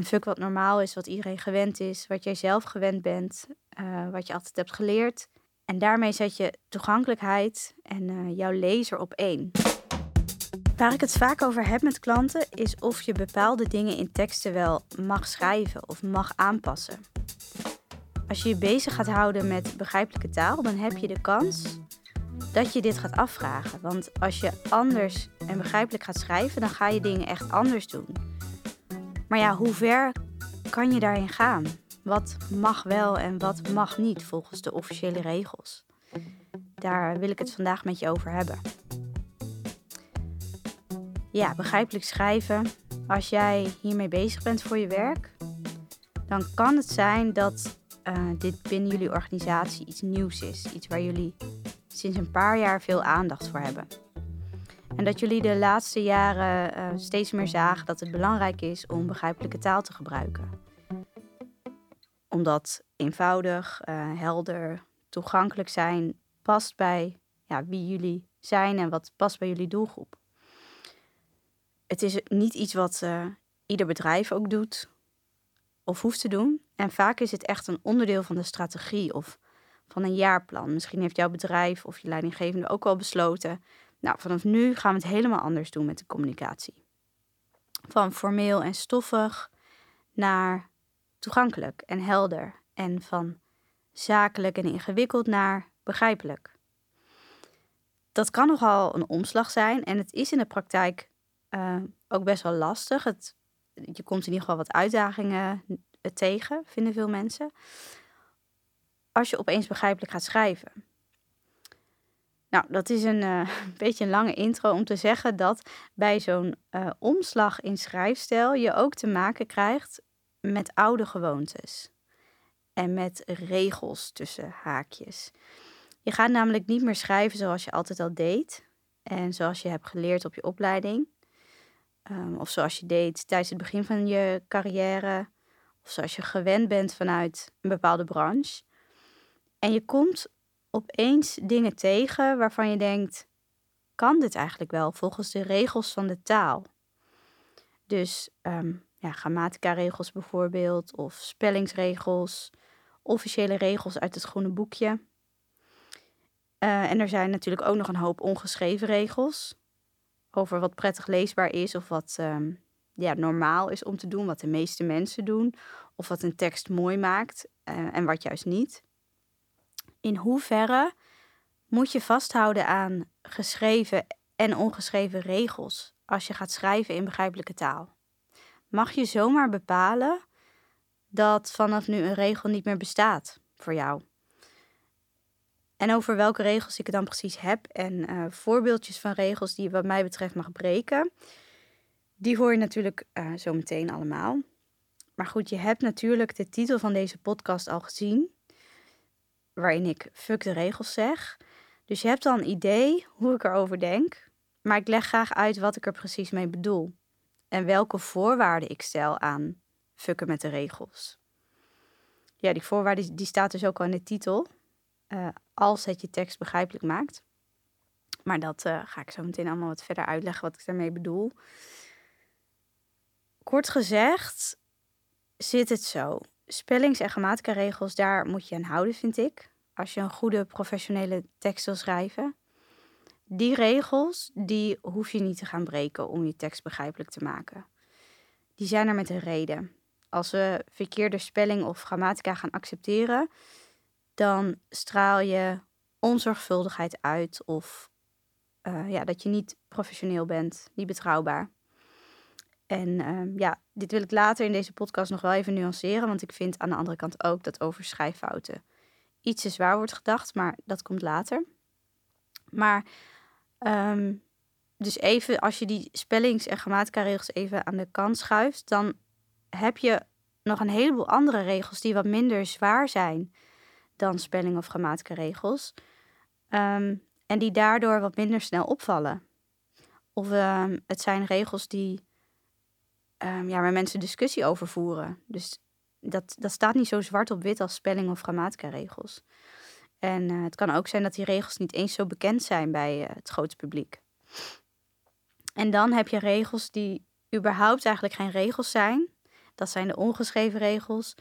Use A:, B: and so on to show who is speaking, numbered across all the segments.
A: een fuck wat normaal is, wat iedereen gewend is, wat jij zelf gewend bent, uh, wat je altijd hebt geleerd. En daarmee zet je toegankelijkheid en uh, jouw lezer op één. Waar ik het vaak over heb met klanten is of je bepaalde dingen in teksten wel mag schrijven of mag aanpassen. Als je je bezig gaat houden met begrijpelijke taal, dan heb je de kans dat je dit gaat afvragen. Want als je anders en begrijpelijk gaat schrijven, dan ga je dingen echt anders doen. Maar ja, hoe ver kan je daarin gaan? Wat mag wel en wat mag niet volgens de officiële regels? Daar wil ik het vandaag met je over hebben. Ja, begrijpelijk schrijven. Als jij hiermee bezig bent voor je werk, dan kan het zijn dat uh, dit binnen jullie organisatie iets nieuws is. Iets waar jullie sinds een paar jaar veel aandacht voor hebben. En dat jullie de laatste jaren uh, steeds meer zagen dat het belangrijk is om begrijpelijke taal te gebruiken. Omdat eenvoudig, uh, helder, toegankelijk zijn past bij ja, wie jullie zijn en wat past bij jullie doelgroep. Het is niet iets wat uh, ieder bedrijf ook doet of hoeft te doen. En vaak is het echt een onderdeel van de strategie of van een jaarplan. Misschien heeft jouw bedrijf of je leidinggevende ook al besloten. Nou, vanaf nu gaan we het helemaal anders doen met de communicatie. Van formeel en stoffig naar toegankelijk en helder. En van zakelijk en ingewikkeld naar begrijpelijk. Dat kan nogal een omslag zijn en het is in de praktijk uh, ook best wel lastig. Het, je komt in ieder geval wat uitdagingen tegen, vinden veel mensen als je opeens begrijpelijk gaat schrijven. Nou, dat is een uh, beetje een lange intro om te zeggen dat bij zo'n uh, omslag in schrijfstijl je ook te maken krijgt met oude gewoontes en met regels tussen haakjes. Je gaat namelijk niet meer schrijven zoals je altijd al deed en zoals je hebt geleerd op je opleiding, um, of zoals je deed tijdens het begin van je carrière, of zoals je gewend bent vanuit een bepaalde branche. En je komt opeens dingen tegen waarvan je denkt: kan dit eigenlijk wel volgens de regels van de taal? Dus um, ja, grammatica-regels bijvoorbeeld, of spellingsregels, officiële regels uit het groene boekje. Uh, en er zijn natuurlijk ook nog een hoop ongeschreven regels over wat prettig leesbaar is of wat um, ja, normaal is om te doen, wat de meeste mensen doen, of wat een tekst mooi maakt uh, en wat juist niet in hoeverre moet je vasthouden aan geschreven en ongeschreven regels als je gaat schrijven in begrijpelijke taal? Mag je zomaar bepalen dat vanaf nu een regel niet meer bestaat voor jou? En over welke regels ik het dan precies heb en uh, voorbeeldjes van regels die je wat mij betreft mag breken, die hoor je natuurlijk uh, zo meteen allemaal. Maar goed, je hebt natuurlijk de titel van deze podcast al gezien waarin ik fuck de regels zeg. Dus je hebt al een idee hoe ik erover denk, maar ik leg graag uit wat ik er precies mee bedoel en welke voorwaarden ik stel aan fucken met de regels. Ja, die voorwaarden die staat dus ook al in de titel, uh, als het je tekst begrijpelijk maakt. Maar dat uh, ga ik zo meteen allemaal wat verder uitleggen wat ik daarmee bedoel. Kort gezegd zit het zo spellings- en grammatica-regels, daar moet je aan houden, vind ik. Als je een goede professionele tekst wil schrijven. Die regels, die hoef je niet te gaan breken om je tekst begrijpelijk te maken. Die zijn er met een reden. Als we verkeerde spelling of grammatica gaan accepteren, dan straal je onzorgvuldigheid uit of uh, ja, dat je niet professioneel bent, niet betrouwbaar. En uh, ja, dit wil ik later in deze podcast nog wel even nuanceren, want ik vind aan de andere kant ook dat over schrijffouten iets te zwaar wordt gedacht, maar dat komt later. Maar um, dus even als je die spellings- en grammatica-regels even aan de kant schuift, dan heb je nog een heleboel andere regels die wat minder zwaar zijn dan spelling- of grammatica-regels. Um, en die daardoor wat minder snel opvallen. Of het zijn regels die um, ja, waar mensen discussie over voeren. Dus dat, dat staat niet zo zwart op wit als spelling- of grammatica-regels. En uh, het kan ook zijn dat die regels niet eens zo bekend zijn bij uh, het grote publiek. En dan heb je regels die überhaupt eigenlijk geen regels zijn. Dat zijn de ongeschreven regels.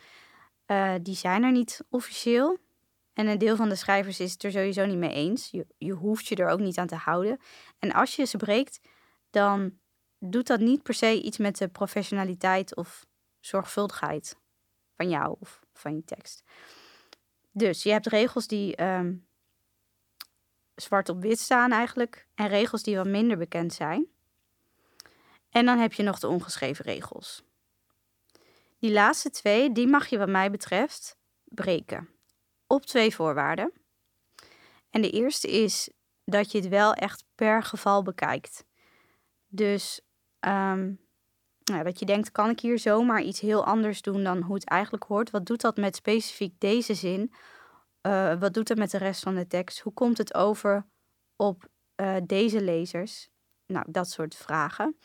A: Uh, die zijn er niet officieel. En een deel van de schrijvers is het er sowieso niet mee eens. Je, je hoeft je er ook niet aan te houden. En als je ze breekt, dan doet dat niet per se iets met de professionaliteit of zorgvuldigheid van jou of van je tekst. Dus je hebt regels die um, zwart op wit staan eigenlijk en regels die wat minder bekend zijn. En dan heb je nog de ongeschreven regels. Die laatste twee, die mag je wat mij betreft breken. Op twee voorwaarden. En de eerste is dat je het wel echt per geval bekijkt. Dus um, nou, dat je denkt, kan ik hier zomaar iets heel anders doen dan hoe het eigenlijk hoort? Wat doet dat met specifiek deze zin? Uh, wat doet dat met de rest van de tekst? Hoe komt het over op uh, deze lezers? Nou, dat soort vragen.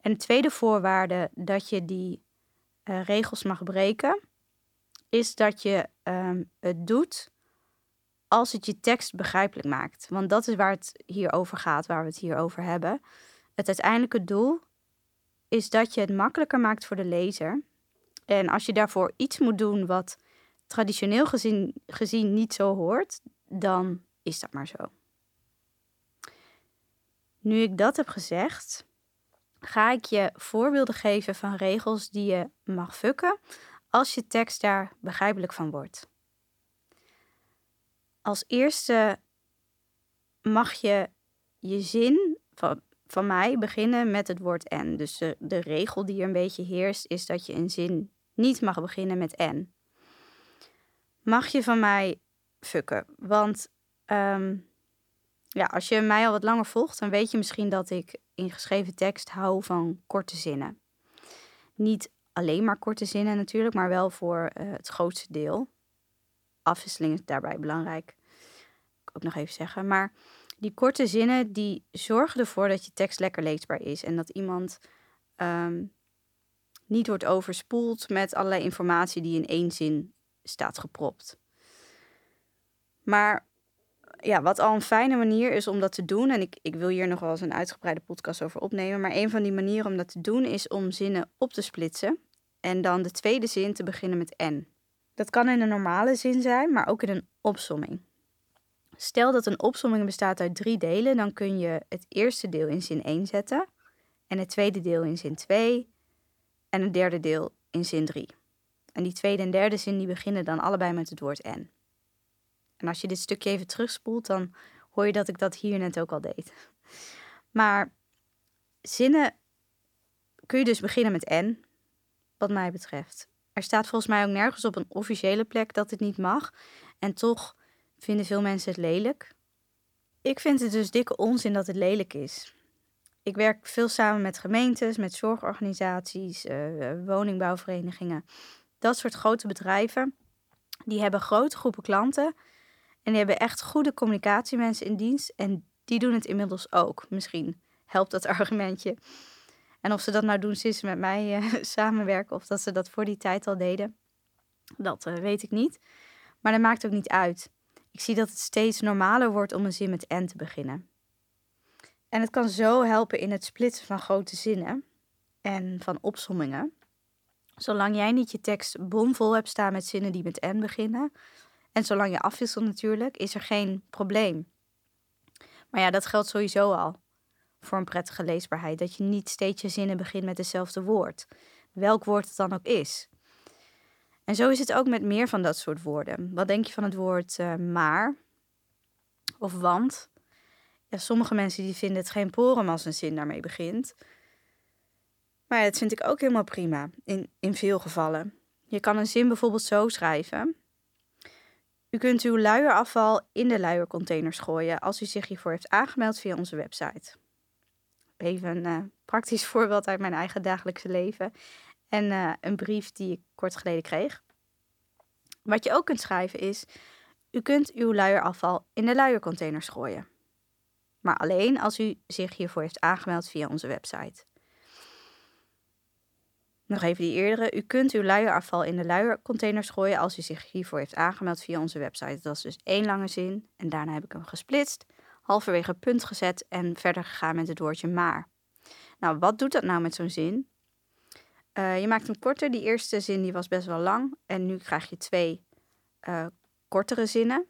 A: En de tweede voorwaarde dat je die uh, regels mag breken, is dat je um, het doet als het je tekst begrijpelijk maakt. Want dat is waar het hier over gaat, waar we het hier over hebben. Het uiteindelijke doel is dat je het makkelijker maakt voor de lezer. En als je daarvoor iets moet doen wat traditioneel gezien, gezien niet zo hoort, dan is dat maar zo. Nu ik dat heb gezegd, ga ik je voorbeelden geven van regels die je mag fucken als je tekst daar begrijpelijk van wordt. Als eerste mag je je zin van, van mij beginnen met het woord en. Dus de, de regel die er een beetje heerst is dat je een zin niet mag beginnen met en. Mag je van mij fucken? Want um, ja, als je mij al wat langer volgt, dan weet je misschien dat ik in geschreven tekst hou van korte zinnen. Niet alleen maar korte zinnen natuurlijk, maar wel voor uh, het grootste deel. Afwisseling is daarbij belangrijk. Ik ook nog even zeggen. Maar die korte zinnen die zorgen ervoor dat je tekst lekker leesbaar is. En dat iemand um, niet wordt overspoeld met allerlei informatie die in één zin staat gepropt. Maar ja, wat al een fijne manier is om dat te doen, en ik, ik wil hier nog wel eens een uitgebreide podcast over opnemen, maar een van die manieren om dat te doen is om zinnen op te splitsen en dan de tweede zin te beginnen met en. Dat kan in een normale zin zijn, maar ook in een opsomming. Stel dat een opsomming bestaat uit drie delen, dan kun je het eerste deel in zin 1 zetten, en het tweede deel in zin 2 en het derde deel in zin 3. En die tweede en derde zin die beginnen dan allebei met het woord en. En als je dit stukje even terugspoelt, dan hoor je dat ik dat hier net ook al deed. Maar zinnen kun je dus beginnen met en, wat mij betreft. Er staat volgens mij ook nergens op een officiële plek dat het niet mag. En toch vinden veel mensen het lelijk. Ik vind het dus dikke onzin dat het lelijk is. Ik werk veel samen met gemeentes, met zorgorganisaties, uh, woningbouwverenigingen. Dat soort grote bedrijven. Die hebben grote groepen klanten en die hebben echt goede communicatiemensen in dienst. En die doen het inmiddels ook. Misschien helpt dat argumentje. En of ze dat nou doen sinds ze met mij uh, samenwerken of dat ze dat voor die tijd al deden, dat uh, weet ik niet. Maar dat maakt ook niet uit. Ik zie dat het steeds normaler wordt om een zin met en te beginnen. En het kan zo helpen in het splitsen van grote zinnen en van opsommingen. Zolang jij niet je tekst bomvol hebt staan met zinnen die met en beginnen, en zolang je afwisselt natuurlijk, is er geen probleem. Maar ja, dat geldt sowieso al voor een prettige leesbaarheid. Dat je niet steeds je zinnen begint met hetzelfde woord. Welk woord het dan ook is. En zo is het ook met meer van dat soort woorden. Wat denk je van het woord uh, maar of want? Ja, sommige mensen die vinden het geen porum als een zin daarmee begint. Maar dat vind ik ook helemaal prima, in, in veel gevallen. Je kan een zin bijvoorbeeld zo schrijven. U kunt uw luierafval in de luiercontainers gooien als u zich hiervoor heeft aangemeld via onze website. Even een uh, praktisch voorbeeld uit mijn eigen dagelijkse leven en uh, een brief die ik kort geleden kreeg. Wat je ook kunt schrijven is: U kunt uw luierafval in de luiercontainers gooien. Maar alleen als u zich hiervoor heeft aangemeld via onze website. Nog even die eerdere. U kunt uw luierafval in de luiercontainers gooien als u zich hiervoor heeft aangemeld via onze website. Dat is dus één lange zin en daarna heb ik hem gesplitst, halverwege punt gezet en verder gegaan met het woordje maar. Nou, wat doet dat nou met zo'n zin? Uh, je maakt hem korter. Die eerste zin die was best wel lang. En nu krijg je twee uh, kortere zinnen.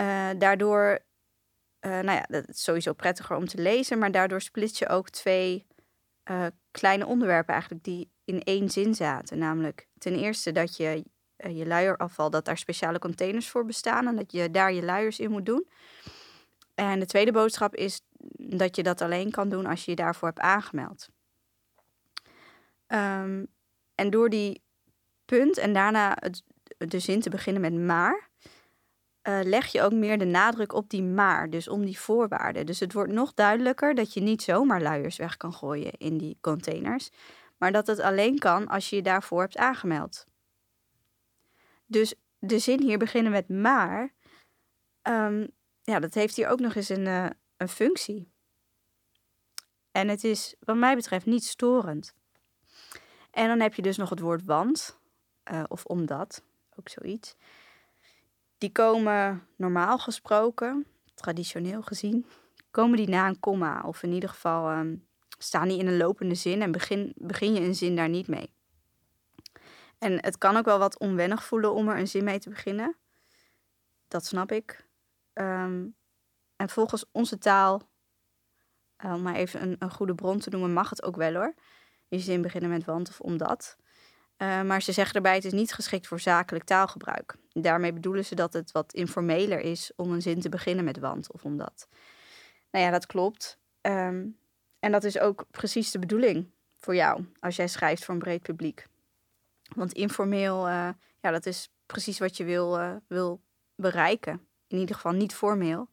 A: Uh, daardoor, nou ja, dat is sowieso prettiger om te lezen. Maar daardoor split je ook twee kleine onderwerpen eigenlijk die in één zin zaten. Namelijk ten eerste dat je je luierafval, dat daar speciale containers voor bestaan. En dat je daar je luiers in moet doen. En de tweede boodschap is dat je dat alleen kan doen als je je daarvoor hebt aangemeld. Um, en door die punt en daarna het, de zin te beginnen met maar, uh, leg je ook meer de nadruk op die maar, dus om die voorwaarden. Dus het wordt nog duidelijker dat je niet zomaar luiers weg kan gooien in die containers, maar dat het alleen kan als je je daarvoor hebt aangemeld. Dus de zin hier beginnen met maar, um, ja, dat heeft hier ook nog eens een, uh, een functie. En het is, wat mij betreft, niet storend. En dan heb je dus nog het woord want, uh, of omdat, ook zoiets. Die komen normaal gesproken, traditioneel gezien, komen die na een komma. Of in ieder geval um, staan die in een lopende zin en begin, begin je een zin daar niet mee. En het kan ook wel wat onwennig voelen om er een zin mee te beginnen. Dat snap ik. Um, en volgens onze taal, uh, om maar even een goede bron te noemen, mag het ook wel hoor je zin beginnen met want of omdat. Uh, maar ze zeggen erbij, het is niet geschikt voor zakelijk taalgebruik. Daarmee bedoelen ze dat het wat informeler is om een zin te beginnen met want of omdat. Nou ja, dat klopt. Um, en dat is ook precies de bedoeling voor jou als jij schrijft voor een breed publiek. Want informeel, uh, ja, dat is precies wat je wil, uh, wil bereiken. In ieder geval niet formeel.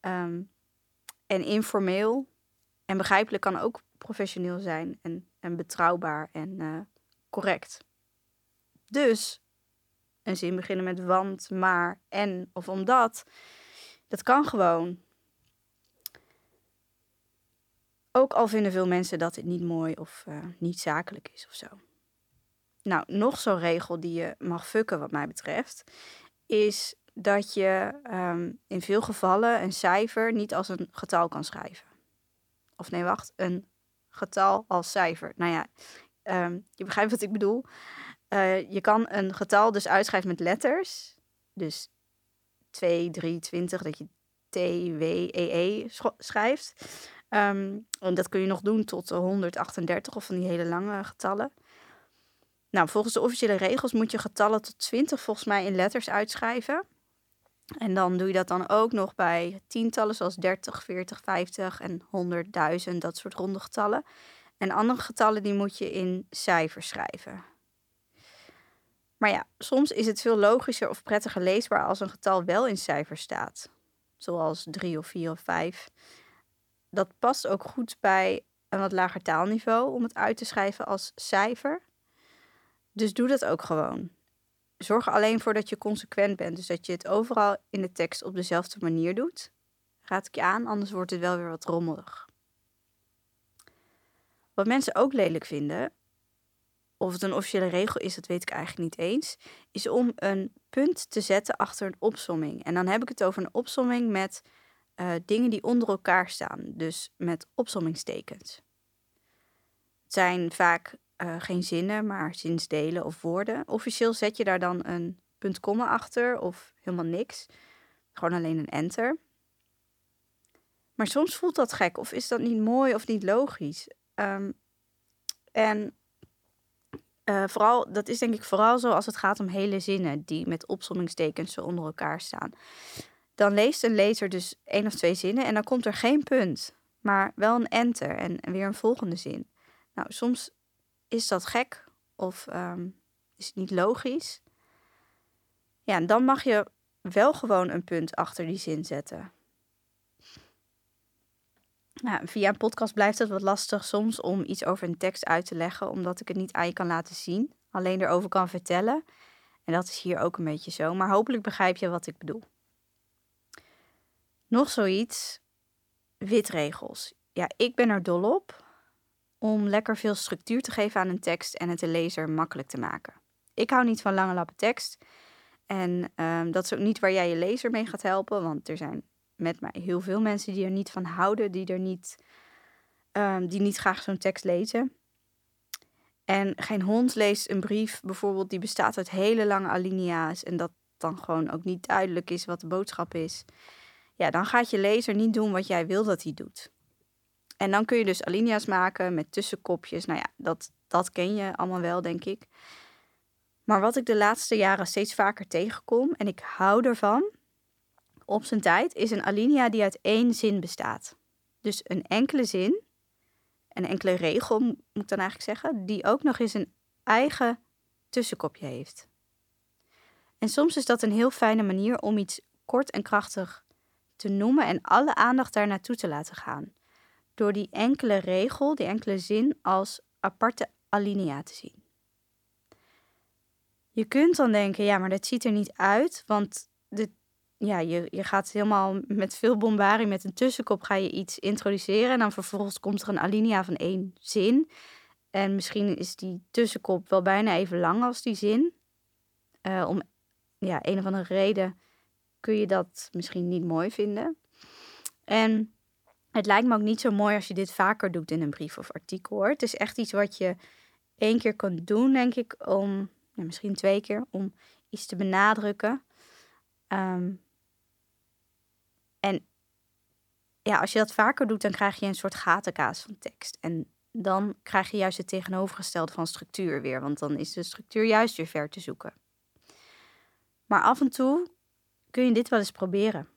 A: Um, en informeel en begrijpelijk kan ook professioneel zijn en, en betrouwbaar en uh, correct. Dus een zin beginnen met want, maar, en of omdat, dat kan gewoon. Ook al vinden veel mensen dat dit niet mooi of uh, niet zakelijk is of zo. Nou, nog zo'n regel die je mag fucken wat mij betreft, is dat je um, in veel gevallen een cijfer niet als een getal kan schrijven. Of nee, wacht, een getal als cijfer. Nou ja, um, je begrijpt wat ik bedoel. Uh, je kan een getal dus uitschrijven met letters. Dus 2, 3, 20, dat je T, W, E, E schrijft. Um, en dat kun je nog doen tot 138 of van die hele lange getallen. Nou, volgens de officiële regels moet je getallen tot 20 volgens mij in letters uitschrijven. En dan doe je dat dan ook nog bij tientallen zoals 30, 40, 50 en 100.000, dat soort ronde getallen. En andere getallen die moet je in cijfers schrijven. Maar ja, soms is het veel logischer of prettiger leesbaar als een getal wel in cijfers staat. Zoals 3 of 4 of 5. Dat past ook goed bij een wat lager taalniveau om het uit te schrijven als cijfer. Dus doe dat ook gewoon zorg er alleen voor dat je consequent bent. Dus dat je het overal in de tekst op dezelfde manier doet. Raad ik je aan, anders wordt het wel weer wat rommelig. Wat mensen ook lelijk vinden, of het een officiële regel is, dat weet ik eigenlijk niet eens, is om een punt te zetten achter een opsomming. En dan heb ik het over een opsomming met uh, dingen die onder elkaar staan, dus met opsommingstekens. Het zijn vaak uh, geen zinnen, maar zinsdelen of woorden. Officieel zet je daar dan een punt komma achter of helemaal niks. Gewoon alleen een enter. Maar soms voelt dat gek of is dat niet mooi of niet logisch. Um, en uh, vooral, dat is denk ik vooral zo als het gaat om hele zinnen die met opsommingstekens zo onder elkaar staan. Dan leest een lezer dus één of twee zinnen en dan komt er geen punt, maar wel een enter en, en weer een volgende zin. Nou, soms is dat gek of um, is het niet logisch? Ja, dan mag je wel gewoon een punt achter die zin zetten. Nou, via een podcast blijft het wat lastig soms om iets over een tekst uit te leggen, omdat ik het niet aan je kan laten zien, alleen erover kan vertellen. En dat is hier ook een beetje zo, maar hopelijk begrijp je wat ik bedoel. Nog zoiets, witregels. Ja, ik ben er dol op om lekker veel structuur te geven aan een tekst en het de lezer makkelijk te maken. Ik hou niet van lange lappen tekst. En um, dat is ook niet waar jij je lezer mee gaat helpen, want er zijn met mij heel veel mensen die er niet van houden, die er niet, um, die niet graag zo'n tekst lezen. En geen hond leest een brief bijvoorbeeld die bestaat uit hele lange alinea's en dat dan gewoon ook niet duidelijk is wat de boodschap is. Ja, dan gaat je lezer niet doen wat jij wil dat hij doet. En dan kun je dus alinea's maken met tussenkopjes. Nou ja, dat, dat ken je allemaal wel, denk ik. Maar wat ik de laatste jaren steeds vaker tegenkom, en ik hou ervan, op zijn tijd, is een alinea die uit één zin bestaat. Dus een enkele zin, een enkele regel moet ik dan eigenlijk zeggen, die ook nog eens een eigen tussenkopje heeft. En soms is dat een heel fijne manier om iets kort en krachtig te noemen en alle aandacht daar naartoe te laten gaan. Door die enkele regel, die enkele zin als aparte alinea te zien. Je kunt dan denken, ja, maar dat ziet er niet uit, want de, ja, je, je gaat helemaal met veel bombardie, met een tussenkop ga je iets introduceren en dan vervolgens komt er een alinea van één zin. En misschien is die tussenkop wel bijna even lang als die zin. Uh, om ja, een of andere reden kun je dat misschien niet mooi vinden. En het lijkt me ook niet zo mooi als je dit vaker doet in een brief of artikel hoor. Het is echt iets wat je één keer kan doen, denk ik, om, misschien twee keer, om iets te benadrukken. Ehm, en ja, als je dat vaker doet, dan krijg je een soort gatenkaas van tekst. En dan krijg je juist het tegenovergestelde van structuur weer, want dan is de structuur juist weer ver te zoeken. Maar af en toe kun je dit wel eens proberen.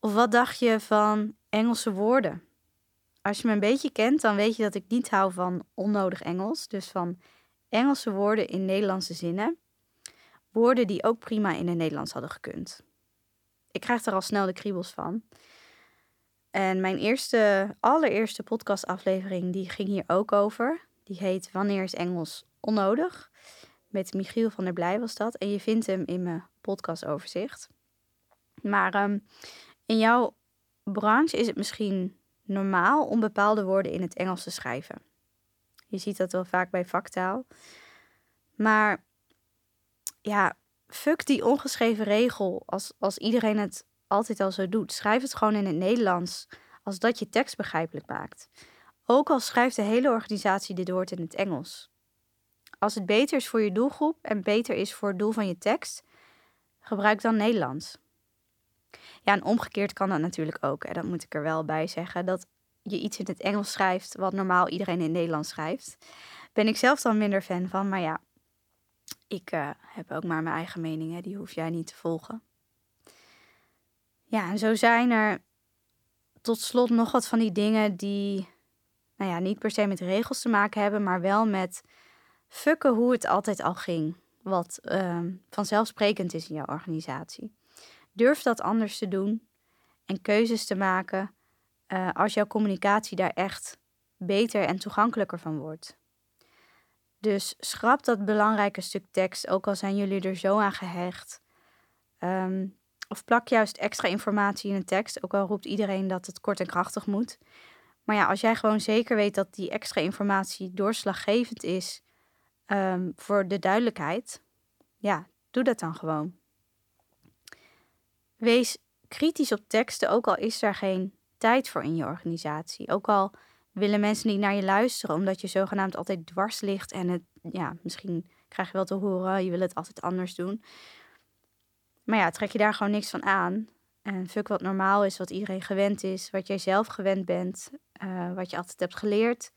A: Of wat dacht je van Engelse woorden? Als je me een beetje kent, dan weet je dat ik niet hou van onnodig Engels. Dus van Engelse woorden in Nederlandse zinnen. Woorden die ook prima in het Nederlands hadden gekund. Ik krijg er al snel de kriebels van. En mijn eerste, allereerste podcastaflevering, die ging hier ook over. Die heet Wanneer is Engels onnodig? Met Michiel van der Blij was dat. En je vindt hem in mijn podcastoverzicht. Maar um, in jouw branche is het misschien normaal om bepaalde woorden in het Engels te schrijven. Je ziet dat wel vaak bij vaktaal. Maar ja, fuck die ongeschreven regel als, als iedereen het altijd al zo doet. Schrijf het gewoon in het Nederlands als dat je tekst begrijpelijk maakt. Ook al schrijft de hele organisatie dit woord in het Engels. Als het beter is voor je doelgroep en beter is voor het doel van je tekst, gebruik dan Nederlands. Ja, en omgekeerd kan dat natuurlijk ook. En dat moet ik er wel bij zeggen. Dat je iets in het Engels schrijft wat normaal iedereen in het Nederlands schrijft. Ben ik zelf dan minder fan van. Maar ja, ik uh, heb ook maar mijn eigen meningen. Die hoef jij niet te volgen. Ja, en zo zijn er tot slot nog wat van die dingen die, nou ja, niet per se met regels te maken hebben, maar wel met fucken hoe het altijd al ging. Wat uh, vanzelfsprekend is in jouw organisatie. Durf dat anders te doen en keuzes te maken uh, als jouw communicatie daar echt beter en toegankelijker van wordt. Dus schrap dat belangrijke stuk tekst, ook al zijn jullie er zo aan gehecht. Um, of plak juist extra informatie in een tekst, ook al roept iedereen dat het kort en krachtig moet. Maar ja, als jij gewoon zeker weet dat die extra informatie doorslaggevend is um, voor de duidelijkheid, ja, doe dat dan gewoon. Wees kritisch op teksten, ook al is er geen tijd voor in je organisatie. Ook al willen mensen niet naar je luisteren, omdat je zogenaamd altijd dwars ligt en het, ja, misschien krijg je wel te horen, je wil het altijd anders doen. Maar ja, trek je daar gewoon niks van aan. En fuck wat normaal is, wat iedereen gewend is, wat jij zelf gewend bent, uh, wat je altijd hebt geleerd.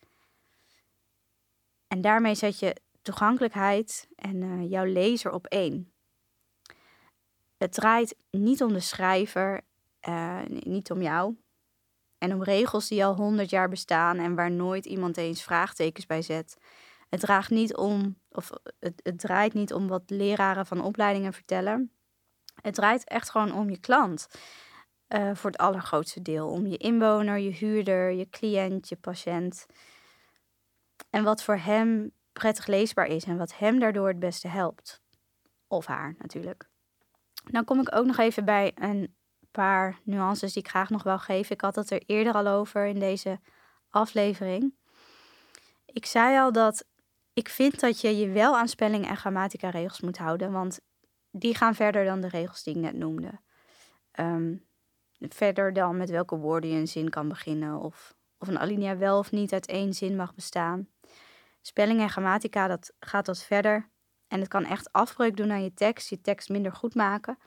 A: En daarmee zet je toegankelijkheid en uh, jouw lezer op één. Het draait niet om de schrijver, uh, niet om jou. En om regels die al honderd jaar bestaan en waar nooit iemand eens vraagtekens bij zet. Het, draagt niet om, of het, het draait niet om wat leraren van opleidingen vertellen. Het draait echt gewoon om je klant. Uh, voor het allergrootste deel. Om je inwoner, je huurder, je cliënt, je patiënt. En wat voor hem prettig leesbaar is en wat hem daardoor het beste helpt. Of haar natuurlijk. Dan kom ik ook nog even bij een paar nuances die ik graag nog wil geven. Ik had het er eerder al over in deze aflevering. Ik zei al dat ik vind dat je je wel aan spelling- en grammatica-regels moet houden, want die gaan verder dan de regels die ik net noemde. Ehm, verder dan met welke woorden je een zin kan beginnen, of, of een alinea wel of niet uit één zin mag bestaan. Spelling en grammatica, dat gaat wat verder. En het kan echt afbreuk doen aan je tekst, je tekst minder goed maken,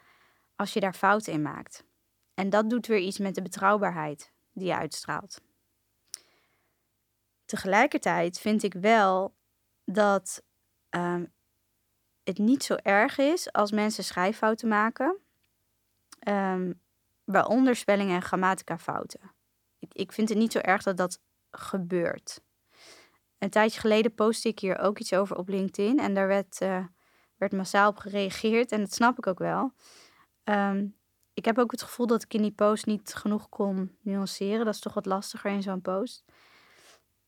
A: als je daar fouten in maakt. En dat doet weer iets met de betrouwbaarheid die je uitstraalt. Tegelijkertijd vind ik wel dat um, het niet zo erg is als mensen schrijffouten maken, um, waaronder spelling- en grammatica fouten. Ik, ik vind het niet zo erg dat dat gebeurt. Een tijdje geleden postte ik hier ook iets over op LinkedIn en daar werd, uh, werd massaal op gereageerd en dat snap ik ook wel. Um, ik heb ook het gevoel dat ik in die post niet genoeg kon nuanceren. Dat is toch wat lastiger in zo'n post.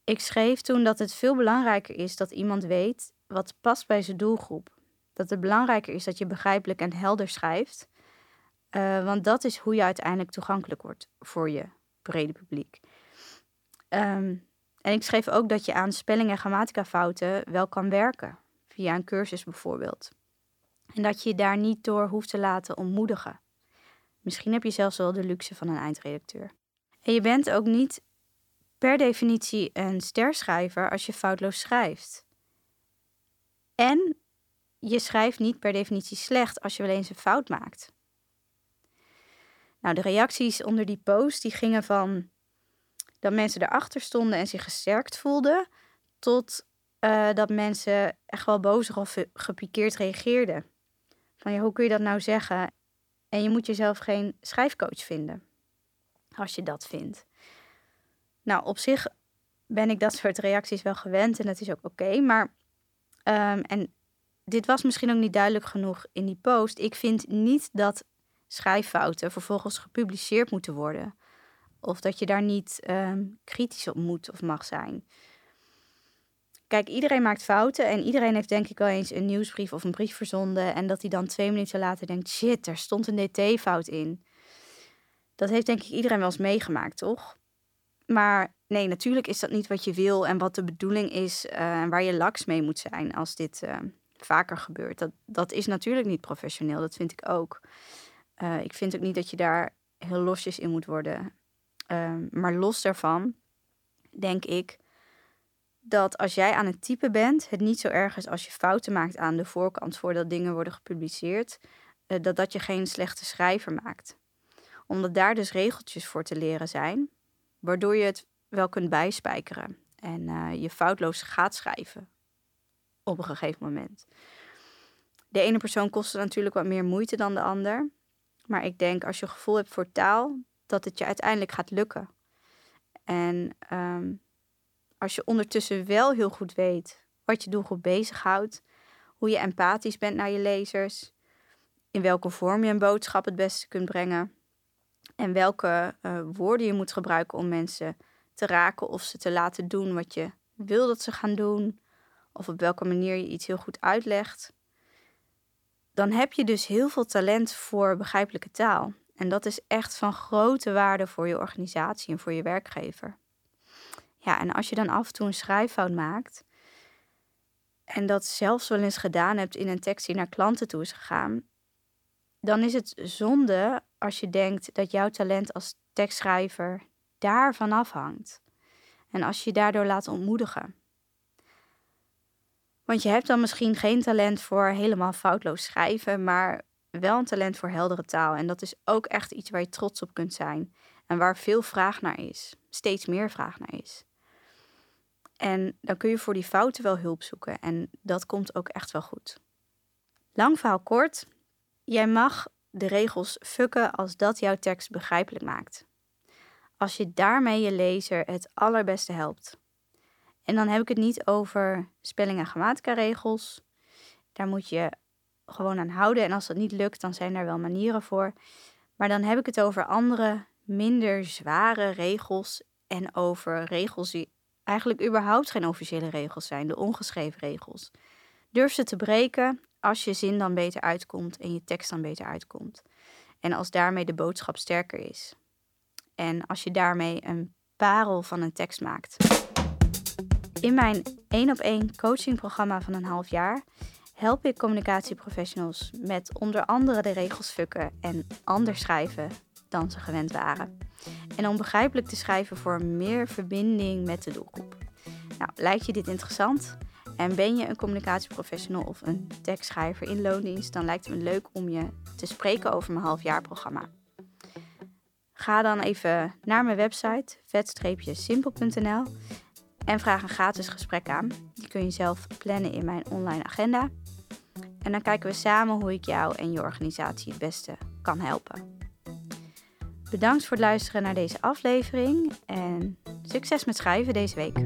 A: Ik schreef toen dat het veel belangrijker is dat iemand weet wat past bij zijn doelgroep. Dat het belangrijker is dat je begrijpelijk en helder schrijft. Uh, want dat is hoe je uiteindelijk toegankelijk wordt voor je brede publiek. Um, en ik schreef ook dat je aan spelling- en grammatica fouten wel kan werken. Via een cursus bijvoorbeeld. En dat je je daar niet door hoeft te laten ontmoedigen. Misschien heb je zelfs wel de luxe van een eindredacteur. En je bent ook niet per definitie een sterschrijver als je foutloos schrijft. En je schrijft niet per definitie slecht als je wel eens een fout maakt. Nou, de reacties onder die post die gingen van dat mensen erachter stonden en zich gesterkt voelden, tot uh, dat mensen echt wel boos of gepikeerd reageerden. Van ja, hoe kun je dat nou zeggen? En je moet jezelf geen schrijfcoach vinden, als je dat vindt. Nou, op zich ben ik dat soort reacties wel gewend en dat is ook oké. maar, um, en dit was misschien ook niet duidelijk genoeg in die post. Ik vind niet dat schrijffouten vervolgens gepubliceerd moeten worden. Of dat je daar niet um, kritisch op moet of mag zijn. Kijk, iedereen maakt fouten en iedereen heeft denk ik wel eens een nieuwsbrief of een brief verzonden en dat hij dan twee minuten later denkt, shit, er stond een dt-fout in. Dat heeft denk ik iedereen wel eens meegemaakt, toch? Maar nee, natuurlijk is dat niet wat je wil en wat de bedoeling is uh, en waar je laks mee moet zijn als dit uh, vaker gebeurt. Dat, dat is natuurlijk niet professioneel, dat vind ik ook. Uh, ik vind ook niet dat je daar heel losjes in moet worden. Ehm, maar los daarvan denk ik dat als jij aan het typen bent, het niet zo erg is als je fouten maakt aan de voorkant voordat dingen worden gepubliceerd, uh, dat dat je geen slechte schrijver maakt. Omdat daar dus regeltjes voor te leren zijn, waardoor je het wel kunt bijspijkeren en uh, je foutloos gaat schrijven op een gegeven moment. De ene persoon kost natuurlijk wat meer moeite dan de ander, maar ik denk als je gevoel hebt voor taal, dat het je uiteindelijk gaat lukken. En um, als je ondertussen wel heel goed weet wat je doelgroep bezighoudt, hoe je empathisch bent naar je lezers, in welke vorm je een boodschap het beste kunt brengen en welke uh, woorden je moet gebruiken om mensen te raken of ze te laten doen wat je wil dat ze gaan doen, of op welke manier je iets heel goed uitlegt, dan heb je dus heel veel talent voor begrijpelijke taal. En dat is echt van grote waarde voor je organisatie en voor je werkgever. Ja, en als je dan af en toe een schrijffout maakt en dat zelfs wel eens gedaan hebt in een tekst die naar klanten toe is gegaan, dan is het zonde als je denkt dat jouw talent als tekstschrijver daarvan afhangt. En als je je daardoor laat ontmoedigen. Want je hebt dan misschien geen talent voor helemaal foutloos schrijven, maar wel een talent voor heldere taal. En dat is ook echt iets waar je trots op kunt zijn. En waar veel vraag naar is. Steeds meer vraag naar is. En dan kun je voor die fouten wel hulp zoeken. En dat komt ook echt wel goed. Lang verhaal kort. Jij mag de regels fucken als dat jouw tekst begrijpelijk maakt. Als je daarmee je lezer het allerbeste helpt. En dan heb ik het niet over spelling- en grammatica regels. Daar moet je gewoon aan houden. En als dat niet lukt, dan zijn er wel manieren voor. Maar dan heb ik het over andere, minder zware regels. En over regels die eigenlijk überhaupt geen officiële regels zijn, de ongeschreven regels. Durf ze te breken als je zin dan beter uitkomt en je tekst dan beter uitkomt. En als daarmee de boodschap sterker is. En als je daarmee een parel van een tekst maakt. In mijn één op één coachingprogramma van een half jaar help ik communicatieprofessionals met onder andere de regels fukken en anders schrijven dan ze gewend waren. En om begrijpelijk te schrijven voor meer verbinding met de doelgroep. Nou, lijkt je dit interessant? En ben je een communicatieprofessional of een tekstschrijver in loondienst, dan lijkt het me leuk om je te spreken over mijn halfjaarprogramma. Ga dan even naar mijn website vet-simpel.nl en vraag een gratis gesprek aan. Die kun je zelf plannen in mijn online agenda. En dan kijken we samen hoe ik jou en je organisatie het beste kan helpen. Bedankt voor het luisteren naar deze aflevering en succes met schrijven deze week.